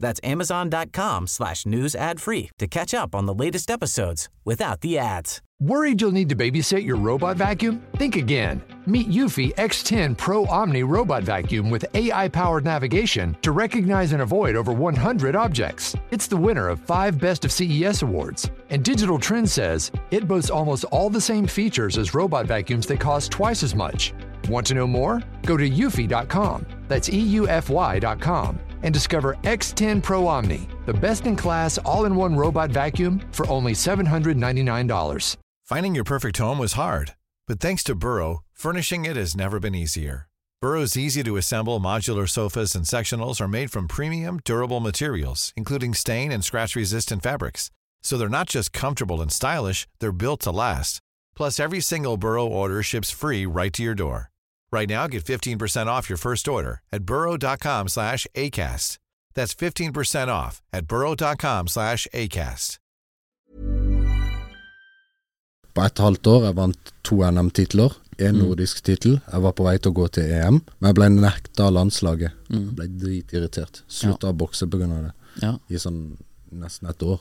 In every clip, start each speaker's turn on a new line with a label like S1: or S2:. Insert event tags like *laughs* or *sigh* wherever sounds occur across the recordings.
S1: That's amazon.com slash news ad free to catch up on the latest episodes without the ads.
S2: Worried you'll need to babysit your robot vacuum? Think again. Meet Eufy X10 Pro Omni Robot Vacuum with AI powered navigation to recognize and avoid over 100 objects. It's the winner of five Best of CES awards. And Digital Trends says it boasts almost all the same features as robot vacuums that cost twice as much. Want to know more? Go to eufy.com. That's EUFY.com and discover X10 Pro Omni, the best in class all in one robot vacuum for only $799.
S3: Finding your perfect home was hard, but thanks to Burrow, furnishing it has never been easier. Burrow's easy to assemble modular sofas and sectionals are made from premium, durable materials, including stain and scratch resistant fabrics. So they're not just comfortable and stylish, they're built to last. Plus, every single Burrow order ships free right to your door. Right now, get 15% off your first order at burrow.com slash ACAST. That's 15% off at burrow.com slash ACAST.
S4: På ett halvt år jeg vant to NM-titler, en nordisk tittel. Jeg var på vei til å gå til EM, men jeg ble nekta av landslaget. Jeg ble dritirritert. Slutta å bokse pga. det
S5: Ja.
S4: i sånn nesten et år.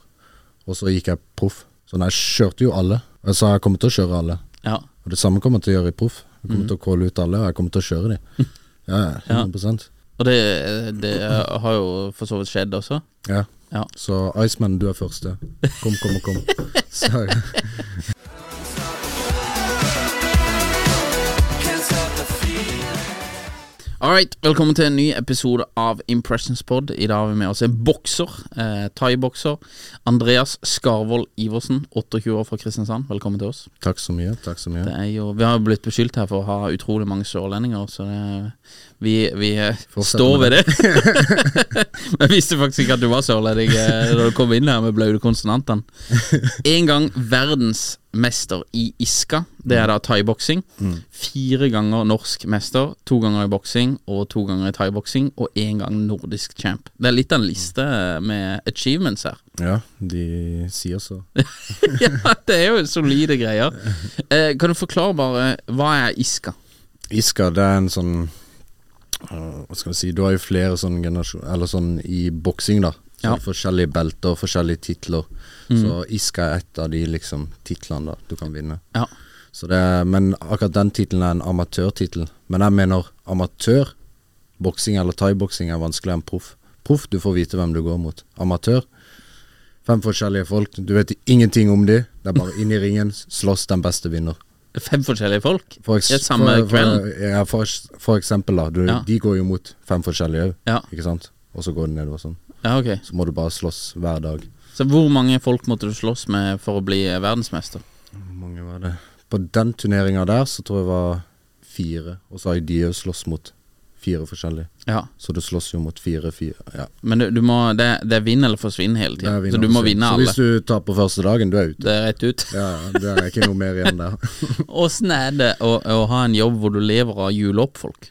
S4: Og så gikk jeg proff. Så jeg kjørte jo alle. Sa jeg kommer til å kjøre alle.
S5: ja.
S4: Og det samme kommer jeg til å gjøre i proff. Jeg kommer til å calle ut alle, og jeg kommer til å kjøre de. *laughs* Ja, ja, 100%
S5: Og det, det har jo for så vidt skjedd også.
S4: Ja.
S5: Ja.
S4: Så Iceman, du er første. Kom, kom, kom. Så, *laughs*
S5: Alright, velkommen til en ny episode av Impressionspod. I dag har vi med oss en bokser, eh, thai-bokser. Andreas Skarvold Iversen, 28 år fra Kristiansand. Velkommen til oss.
S4: takk så mye. Takk så mye.
S5: Det er jo, vi har blitt beskyldt her for å ha utrolig mange sørlendinger, så det, vi, vi eh, står ved det. *laughs* jeg visste faktisk ikke at du var sørlending eh, da du kom inn her med blaute konsonantene. En gang verdensmester i Iska, det er da thaiboksing. Fire ganger norsk mester, to ganger i boksing og to ganger i thaiboksing, og én gang nordisk champ. Det er litt av en liste med achievements her.
S4: Ja, de sier så. *laughs*
S5: ja, det er jo solide greier. *laughs* Eh, kan du forklare bare hva er Iska?
S4: Iska, det er en sånn Hva skal vi si Du har jo flere sånne generasjoner Eller sånn i boksing, da. Så
S5: Ja.
S4: Forskjellige belter, forskjellige titler. Så Iska er et av de liksom titlene da du kan vinne.
S5: Ja.
S4: Så det men akkurat den tittelen er en amatørtittel. Men jeg mener amatør boksing eller thaiboksing er vanskeligere enn proff. Proff, du får vite hvem du går mot. Amatør, fem forskjellige folk. Du vet ingenting om dem. Det er bare inn i ringen, slåss den beste vinner.
S5: Fem forskjellige folk?
S4: For,
S5: I samme
S4: for,
S5: kvelden?
S4: ja, for, for eksempel, da. Du,
S5: Ja.
S4: De går jo mot fem forskjellige òg,
S5: Ja.
S4: ikke sant? Og så går det nedover sånn.
S5: Ja, okay.
S4: Så må du bare slåss hver dag.
S5: Så hvor mange folk måtte du slåss med for å bli verdensmester?
S4: Hvor mange var det? På den turneringa der så tror jeg var fire. Og så har de òg slåss mot fire forskjellige.
S5: Ja,
S4: Så du slåss jo mot fire, fire Ja.
S5: men du, du må, det, det er vinn eller forsvinn hele tida. Så du må
S4: vinne
S5: vinne
S4: så
S5: alle.
S4: hvis du tar på første dagen, du er ute.
S5: Det er rett ut.
S4: Ja, det er ikke noe mer igjen der. *laughs*
S5: Åssen er det å, å ha en jobb hvor du lever av å jule opp folk?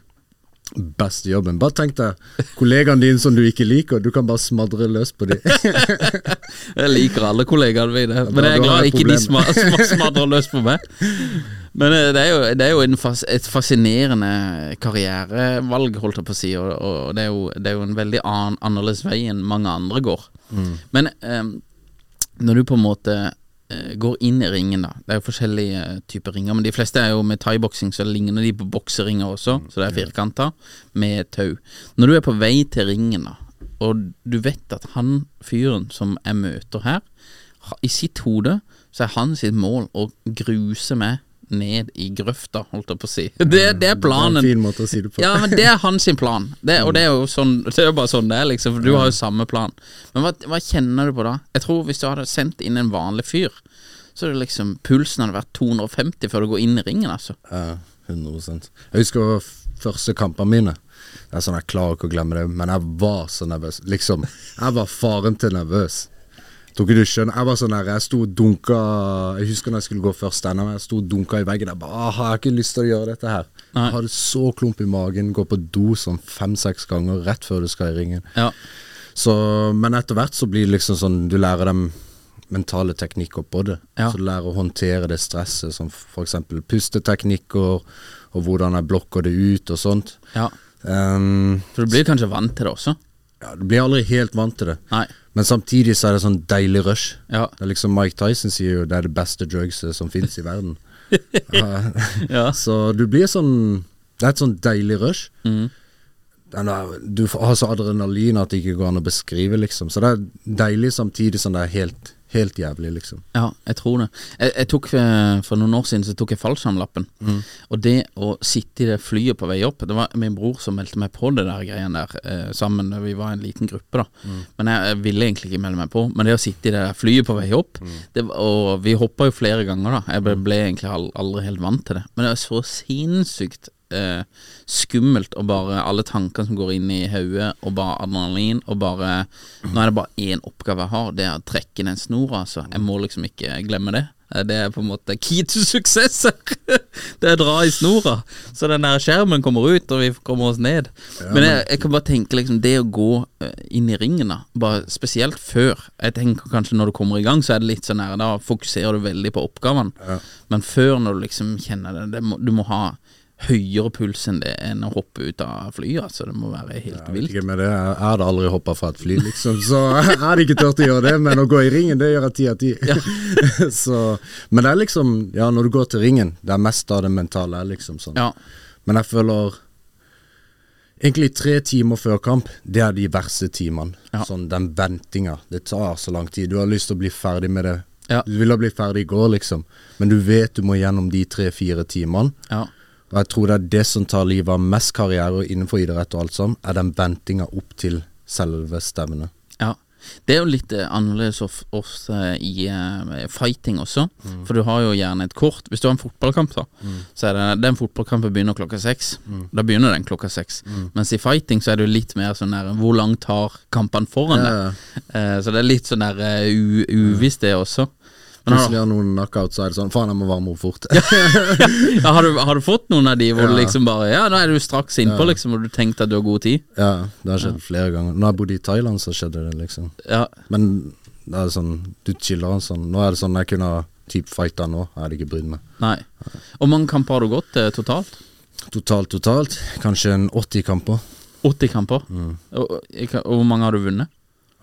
S4: Beste jobben. Bare tenk deg kollegaene dine som du ikke liker, du kan bare smadre løs på dem. *laughs*
S5: Jeg liker alle kollegaene mine, men jeg er glad ikke de smadrer løs på meg. *laughs* Men eh, det er jo, det er jo en fas, et fascinerende karrierevalg, holdt jeg på å si, og, og det, er jo, det er jo en veldig an, annerledes vei enn mange andre går. Men um, når du på en måte eh, går inn i ringen, da Det er jo forskjellige eh, typer ringer, men de fleste er jo med thaiboksing, så ligner de på bokseringer også, så det er firkanta, med tau. Når du er på vei til ringen, da, og du vet at han fyren som jeg møter her, i sitt hode så er han sitt mål å gruse meg ned i grøfta, holdt jeg på å si. Det, det er planen.
S4: Det er en fin måte å si det på.
S5: Ja, men det er hans plan. Det, og det er jo sånn Det er bare sånn det er, liksom. For du har jo samme plan. Men hva, hva kjenner du på da? Jeg tror hvis du hadde sendt inn en vanlig fyr, så hadde liksom pulsen hadde vært 250 før du går inn i ringen, altså.
S4: Ja, 100 Jeg husker første kampene mine. Det er sånn Jeg klarer ikke å glemme det, men jeg var så nervøs. Liksom, jeg var faren til nervøs. Tror ikke du skjønner Jeg var sånn der, jeg sto og dunka Jeg husker når jeg skulle gå først ennå, jeg sto og dunka i veggen. Jeg bare «Ah, har jeg ikke lyst til å gjøre dette her.
S5: Nei.
S4: Jeg hadde så klump i magen, gå på do sånn fem-seks ganger rett før du skal i ringen.
S5: Ja.
S4: Så, men etter hvert så blir det liksom sånn Du lærer dem mentale teknikker på det.
S5: Ja.
S4: Så du lærer å håndtere det stresset, som f.eks. pusteteknikker, og hvordan jeg blokker det ut og sånt.
S5: ja.
S4: Um,
S5: For du blir kanskje vant til det også?
S4: Ja, du blir aldri helt vant til det.
S5: Nei.
S4: Men samtidig så er det sånn deilig rush.
S5: Ja.
S4: Det er liksom Mike Tyson sier jo det er det beste drugset som fins i verden. *laughs* Ja, så du blir sånn Det er et sånn deilig rush. Mm. Er, du har så adrenalin at det ikke går an å beskrive, liksom. Så det er deilig samtidig som det er helt, helt jævlig, liksom.
S5: Ja, jeg tror det. Jeg, jeg tok eh, For noen år siden så tok jeg fallskjermlappen. Og det å sitte i det flyet på vei opp Det var min bror som meldte meg på det der greiene der eh, sammen. Vi var en liten gruppe, da. Men jeg, jeg ville egentlig ikke melde meg på. Men det å sitte i det der flyet på vei opp det, Og vi hoppa jo flere ganger, da. Jeg ble, ble egentlig aldri helt vant til det. Men det var så sinnssykt eh, skummelt og bare alle tankene som går inn i hodet, og bare adrenalin, og bare Nå er det bare én oppgave jeg har, det er å trekke den snora, altså. Jeg må liksom ikke glemme det. Eh, Det er på en måte key to *laughs* suksess! Det er å dra i snora, så den der skjermen kommer ut, og vi kommer oss ned. Men jeg, jeg kan bare tenke liksom det å gå eh, inn i ringen, da, spesielt før Jeg tenker kanskje når du kommer i gang, så er det litt sånn her, da fokuserer du veldig på oppgavene. Men før, når du liksom kjenner det, det må, du må ha høyere puls enn det enn å hoppe ut av flyet. Altså, det må være helt
S4: ja,
S5: vilt.
S4: ikke med det. Jeg hadde aldri hoppa fra et fly, liksom. Så *laughs* jeg hadde ikke turt å gjøre det. Men å gå i ringen, det gjør jeg ti av ti. *laughs* Så Men det er liksom Ja, når du går til ringen, det er mest av det mentale liksom sånn.
S5: Ja.
S4: Men jeg føler Egentlig tre timer før kamp, det er de verste timene.
S5: Ja.
S4: Sånn den ventinga. Det tar så lang tid. Du har lyst til å bli ferdig med det. Du ville bli ferdig i går, liksom. Men du vet du må gjennom de tre-fire timene.
S5: Ja.
S4: Og jeg tror det er det som tar livet av mest karriere innenfor idrett og alt sånn, er den ventinga opp til selve stevnet.
S5: Ja. Det er jo litt eh, annerledes of- ofte i eh, fighting også.
S4: Mm.
S5: For du har jo gjerne et kort. Hvis du har en fotballkamp, da, så er det den fotballkampen begynner klokka seks.
S4: Mm.
S5: Da begynner den klokka seks. Mens i fighting så er det jo litt mer sånn der Hvor langt tar kampene foran
S4: Ja,
S5: deg? Eh, så det er litt sånn der eh, uvisst, det også.
S4: Plutselig har noen knockout, så er det sånn Faen, jeg må varme opp fort.
S5: ja, har, du, har du fått noen av de hvor du liksom bare Ja, nå er du straks innpå, liksom, og du tenkte at du har god tid?
S4: ja, det har skjedd flere ganger. Når jeg bodde i Thailand, så skjedde det, liksom.
S5: Ja.
S4: Men det er sånn Du chiller og sånn. Nå er det sånn jeg kunne typ fighta nå. Jeg hadde ikke brydd meg.
S5: Nei. Hvor mange kamper har du gått eh, totalt?
S4: Totalt, totalt. Kanskje en 80 kamper.
S5: 80 kamper.
S4: Mm.
S5: Og, og, og hvor mange har du vunnet?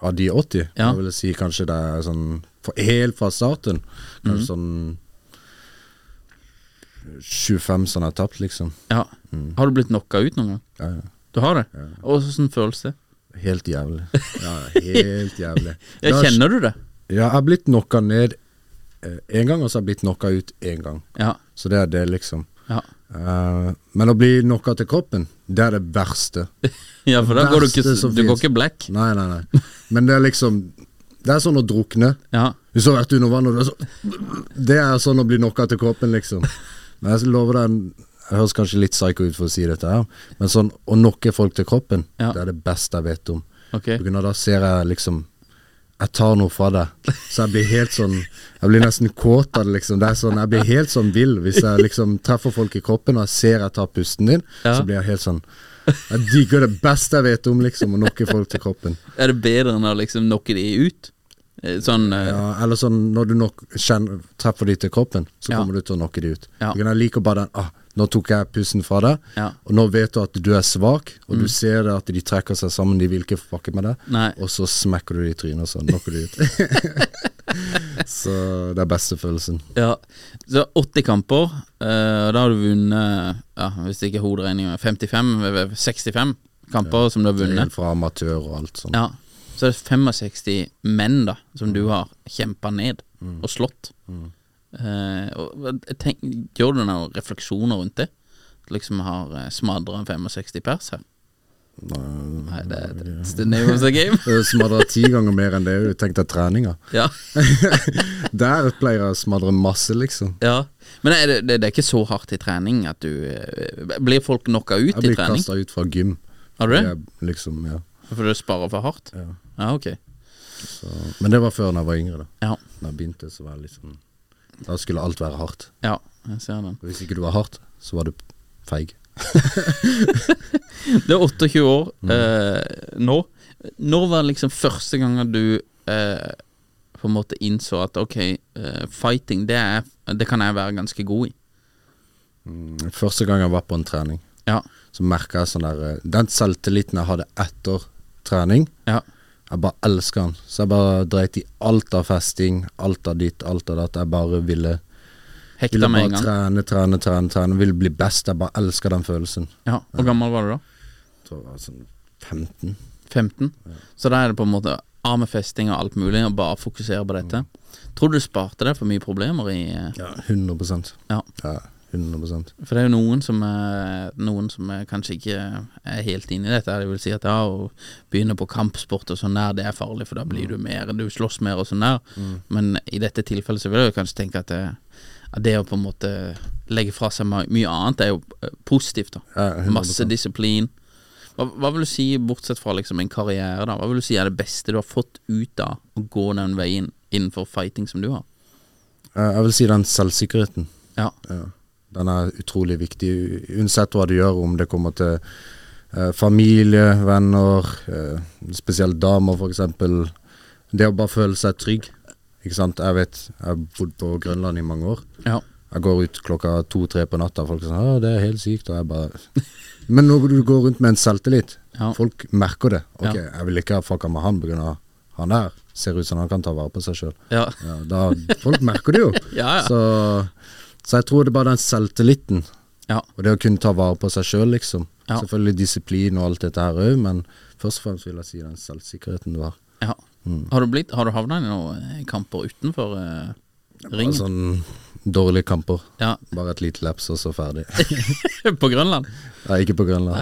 S4: Av de 80,
S5: Ja.
S4: jeg vil si kanskje det er sånn Helt fra starten. Kanskje sånn 25 som jeg har tapt, liksom.
S5: Ja. Har du blitt knocka ut noen gang?
S4: Ja, ja.
S5: Du har det? Og Hvordan føles det?
S4: Helt jævlig. Ja, helt jævlig. *laughs*
S5: Ja, kjenner du det?
S4: Ja, jeg har blitt knocka ned én gang, og så har jeg blitt knocka ut én gang.
S5: Ja.
S4: Så det er det, liksom.
S5: Ja,
S4: Uh, men å bli knocka til kroppen, det er det verste. *laughs*
S5: ja for da går du ikke Du går ikke black?
S4: Nei, nei, nei. Men det er liksom Det er sånn å drukne.
S5: Ja.
S4: Hvis du har vært under vann og du er så Det er sånn å bli knocka til kroppen, liksom. Men jeg lover deg Det høres kanskje litt psycho ut for å si dette her, men sånn å knocke folk til kroppen,
S5: Ja.
S4: det er det beste jeg vet om.
S5: Okay.
S4: På grunn av da ser jeg liksom Jeg tar noe fra deg. Så jeg blir helt sånn Jeg blir nesten kåt av det, liksom. Det er sånn, Jeg blir helt sånn vill hvis jeg liksom treffer folk i kroppen og jeg ser jeg tar pusten din.
S5: Ja.
S4: Så blir jeg helt sånn Jeg digger det beste jeg vet om, liksom, å knocke folk til kroppen.
S5: Er det bedre enn å liksom knocke de ut? Eh, Sånn uh...
S4: Ja, eller sånn når du nok kjenner, treffer de til kroppen, så
S5: Ja.
S4: kommer du til å knocke de ut.
S5: Ja.
S4: Jeg liker bare den ah, Nå tok jeg pusten fra deg,
S5: Ja.
S4: og nå vet du at du er svak, og du ser det at de trekker seg sammen, de vil ikke fucke med deg,
S5: Nei.
S4: og så smekker du de i trynet, og så knocker du ut. *laughs* så det er beste følelsen.
S5: Ja. Så 80 kamper, eh, og da har du vunnet ja, Hvis ikke hoderegninga, 55 eh, 65 kamper som du har vunnet.
S4: Fra amatør og alt sånt.
S5: Ja. Så er 65 menn da som du har kjempa ned og slått. Eh, og tenk, gjør du noen refleksjoner rundt det? Liksom har uh, smadra 65 pers her? Nei, det er det, the name of the game. *laughs*
S4: smadra ti ganger mer enn det du tenkte treninga. *laughs*
S5: ja. *laughs*
S4: Der pleier jeg å smadre masse, liksom.
S5: ja. Men er det, det, det er ikke så hardt i trening at du eh, Blir folk knocka ut i trening?
S4: Jeg blir kasta ut fra gym.
S5: Har du det?
S4: Jeg, liksom, ja.
S5: For du sparer for hardt?
S4: Ja.
S5: Ja, ok.
S4: Så, men det var før da jeg var yngre. da
S5: Ja.
S4: Da jeg begynte, så var jeg sånn Da skulle alt være hardt.
S5: Ja, jeg ser den.
S4: Hvis ikke du var hardt, så var du feig. *laughs*
S5: Du er 28 år eh, nå. Når var liksom første gangen du eh, på en måte innså at ok, eh, fighting, det, er, det kan jeg være ganske god i?
S4: Mm, Første gang jeg var på en trening,
S5: Ja.
S4: så merka jeg sånn der eh, Den selvtilliten jeg hadde etter trening,
S5: Ja.
S4: Jeg bare elsker den. Så jeg bare dreit i alt av festing, alt av ditt, alt av datt. Jeg bare ville,
S5: Hekta
S4: ville bare trene, trene, trene, trene. Ville bli best. Jeg bare elsker den følelsen.
S5: Ja. Hvor gammel var du da?
S4: Jeg tror jeg var sånn 15.
S5: 15? Så da er det på en måte av med festing og alt mulig, og bare fokusere på dette. Tror du du sparte deg for mye problemer i eh,
S4: Ja, 100
S5: Ja.
S4: ja 100
S5: For det er jo noen som, er, noen som er kanskje ikke er helt inne i dette. Det vil si at ja, å begynne på kampsport og sånn der, det er farlig, for da blir du mer Du slåss mer og sånn der. Men i dette tilfellet så vil jeg kanskje tenke at det, at det å på en måte legge fra seg my- mye annet, er jo eh, positivt. da
S4: Ja,
S5: Masse disiplin. Hva, hva vil du si, bortsett fra liksom en karriere, da Hva vil du si er det beste du har fått ut av å gå den veien innenfor fighting som du har?
S4: Eh, Jeg vil si den selvsikkerheten.
S5: Ja.
S4: Ja. Den er utrolig viktig, uansett hva du gjør, om det kommer til eh, familie, venner, eh, spesielt damer f.eks. Det å bare føle seg trygg. Ikke sant? Jeg vet, jeg har bodd på Grønland i mange år.
S5: Ja.
S4: Jeg går ut klokka to-tre på natta, folk er sånn 'Å, det er helt sykt', og jeg bare *laughs* Men når du går rundt med en selvtillit,
S5: Ja.
S4: folk merker det. Ok,
S5: Ja.
S4: jeg vil ikke ha fucka med han pga. han der ser ut som han kan ta vare på seg sjøl.
S5: Ja.
S4: Ja, folk merker det jo. *laughs* Så, så jeg tror det er bare den selvtilliten,
S5: Ja.
S4: og det å kunne ta vare på seg sjøl, liksom.
S5: Ja.
S4: Selvfølgelig disiplin og alt dette her òg, men først og fremst vil jeg si den selvsikkerheten du har.
S5: Ja.
S4: Mm.
S5: Har du, blitt, har du havna i noen kamper utenfor eh, ringen?
S4: Sånn dårlige kamper.
S5: Ja,
S4: Bare et lite laps, og så ferdig. *laughs*
S5: på Grønland?
S4: Nei, ikke på Grønland.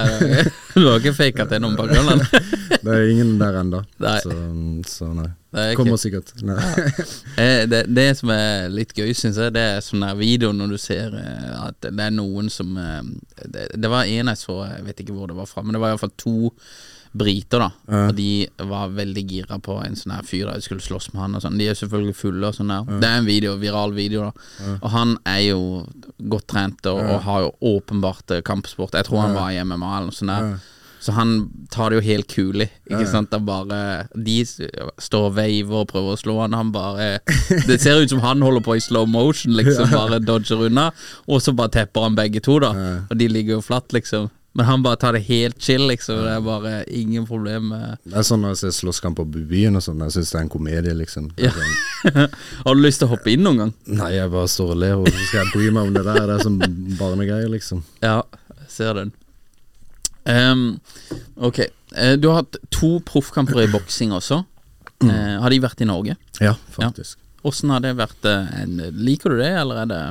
S5: du har ikke faka til noen på Grønland? *laughs*
S4: Det er ingen der ennå. Så, så nei.
S5: Er
S4: Kommer sikkert. Nei. *laughs*
S5: Eh, det, det som er litt gøy, syns jeg, det er sånn der video når du ser eh, at det er noen som eh, det, det var en jeg så, jeg vet ikke hvor det var fra, men det var iallfall to briter, da. Og de var veldig gira på en sånn her fyr da de skulle slåss med han og sånn. De er selvfølgelig fulle og sånn der. Det er en video, viral video, da. Og han er jo godt trent og, og har jo åpenbart eh, kampsport. Jeg tror han var i MMA eller noe sånt der. Så han tar det jo helt kulig. Ikke sant? Da bare De står og veiver og prøver å slå han. Han bare Det ser ut som han holder på i slow motion, liksom. Bare dodger unna. Og så bare tepper han begge to, da. Og de ligger jo flatt, liksom. Men han bare tar det helt chill, liksom. Det er bare ingen problem med
S4: Det er sånn når jeg ser slåsskamper på byen og sånn, jeg syns det er en komedie, liksom.
S5: Ja.
S4: sånn, *laughs*
S5: Har du lyst til å hoppe inn noen gang?
S4: Nei, jeg bare står og ler, og så skal jeg bry meg om det der. Det er sånn barnegreier, liksom.
S5: Ja, jeg ser den. Um, ok. Eh, du har hatt to proffkamper i boksing også. Eh, har de vært i Norge?
S4: Ja, faktisk.
S5: Åssen har det vært? eh, liker du det, eller er det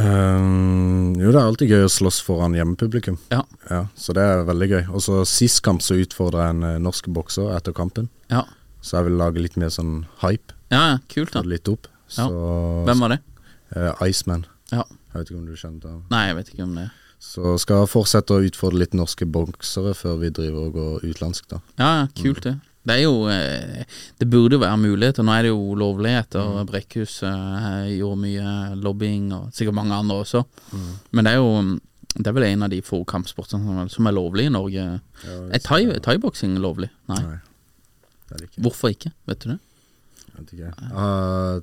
S4: Ehm, jo, det er alltid gøy å slåss foran hjemmepublikum.
S5: Ja.
S4: Ja, så det er veldig gøy. Og så sist kamp så utfordra jeg en eh, norsk bokser etter kampen.
S5: Ja,
S4: Så jeg vil lage litt mer sånn hype.
S5: ja ja, kult, da.
S4: litt opp. Så
S5: Hvem var det?
S4: Uh, Iceman.
S5: Ja.
S4: Jeg vet ikke om du kjente ham.
S5: Nei, jeg vet ikke om det
S4: Så skal jeg fortsette å utfordre litt norske boksere før vi driver og går utenlandsk, da.
S5: Ja, ja, kult det. Det er jo eh, Det burde jo være muligheter. Nå er det jo lovligheter. Brekkhus eh, gjorde mye lobbying, og sikkert mange andre også. Men det er jo Det er vel en av de få kampsportene som, er lovlig i Norge. Er thai- thaiboksing lovlig? Nei.
S4: Nei. Det er det ikke.
S5: Hvorfor ikke? Vet du det?
S4: Jeg vet ikke. Jeg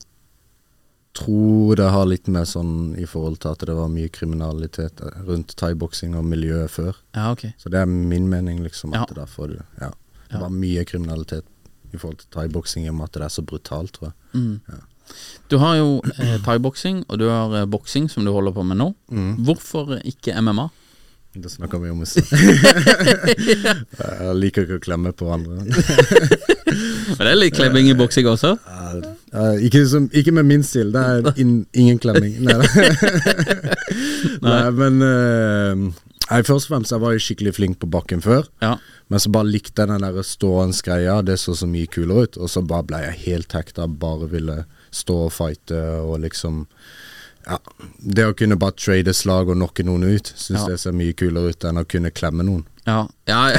S4: tror det har litt med sånn i forhold til at det var mye kriminalitet rundt thaiboksing og miljøet før.
S5: Ja, okay.
S4: Så det er min mening, liksom. At
S5: Ja.
S4: det derfor ja. Det var mye kriminalitet i forhold til thaiboksing, i og med at det er så brutalt, tror jeg.
S5: Mm. Du har jo eh, thaiboksing, og du har eh, boksing, som du holder på med nå. Hvorfor ikke MMA?
S4: Det snakker vi om i stad. *laughs* jeg liker ikke å klemme på hverandre. *laughs*
S5: Men det er litt klemming i boksing også.
S4: Eh, ikke, som, ikke med min stil, det er in, ingen klemming. Nei, *laughs* Nei men uh, jeg, Først og fremst, jeg var jo skikkelig flink på bakken før.
S5: Ja.
S4: Men så bare likte jeg den der stående greia, det så så mye kulere ut. Og så bare ble jeg helt hekta, bare ville stå og fighte og liksom Ja, Det å kunne bare trade slag og knocke noen ut, syns
S5: Ja.
S4: jeg ser mye kulere ut enn å kunne klemme noen.
S5: Ja, ja. *laughs*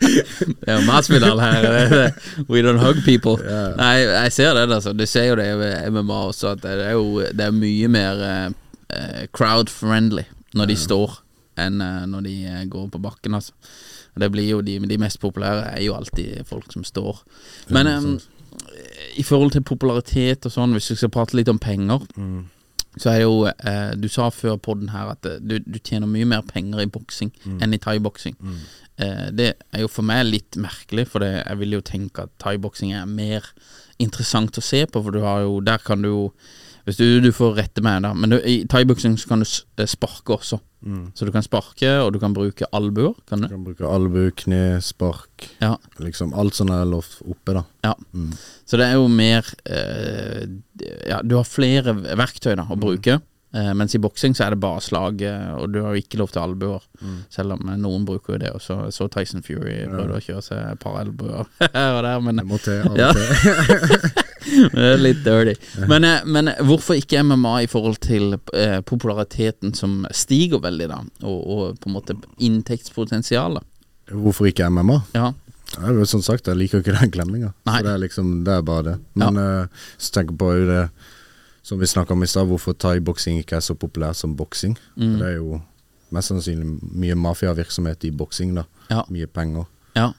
S5: det er jo Masvidal her. det er det. We don't hug people. Nei, jeg ser det. Altså. Du ser jo det i MMA også, at det er jo det er mye mer uh, crowd-friendly når de står, enn eh, når de eh, går på bakken. Altså. Det blir jo de, de mest populære er jo alltid folk som står. Men um, i forhold til popularitet og sånn, hvis vi skal prate litt om penger så er jo eh, Du sa før på den her at du, du tjener mye mer penger i boksing enn i thaiboksing. Eh, det er jo for meg litt merkelig, for det, jeg vil jo tenke at thaiboksing er mer interessant å se på, for du har jo Der kan du jo Hvis du, du får rette meg, da, men du, i thaiboksing kan du eh, sparke også. Så du kan sparke, og du kan bruke albuer, kan
S4: Du
S5: du?
S4: kan bruke albu, kne, spark,
S5: Ja.
S4: liksom alt som er lov oppe, da.
S5: Ja. Så det er jo mer eh, Ja, du har flere verktøy da å bruke. Eh, mens i boksing så er det bare slag, eh, og du har jo ikke lov til albuer. Selv om eh, noen bruker jo det også. Jeg så Tyson Fury prøvde å kjøre seg et par albuer *laughs* her og der, men
S4: Det må til av og
S5: Ja. *laughs* det er litt dirty. Men, men hvorfor ikke MMA i forhold til populariteten som stiger veldig, da? Og, og på en måte inntektspotensialet?
S4: Hvorfor ikke MMA?
S5: Ja.
S4: Ja, er jo som sagt, jeg liker ikke den klemminga. Det er liksom, det er bare det. Men eh, så tenker jeg på jo det som vi snakka om i stad, hvorfor thaiboksing ikke er så populær som boksing.
S5: Mm.
S4: Det er jo mest sannsynlig mye mafiavirksomhet i boksing, da.
S5: Ja.
S4: Mye penger.
S5: Ja.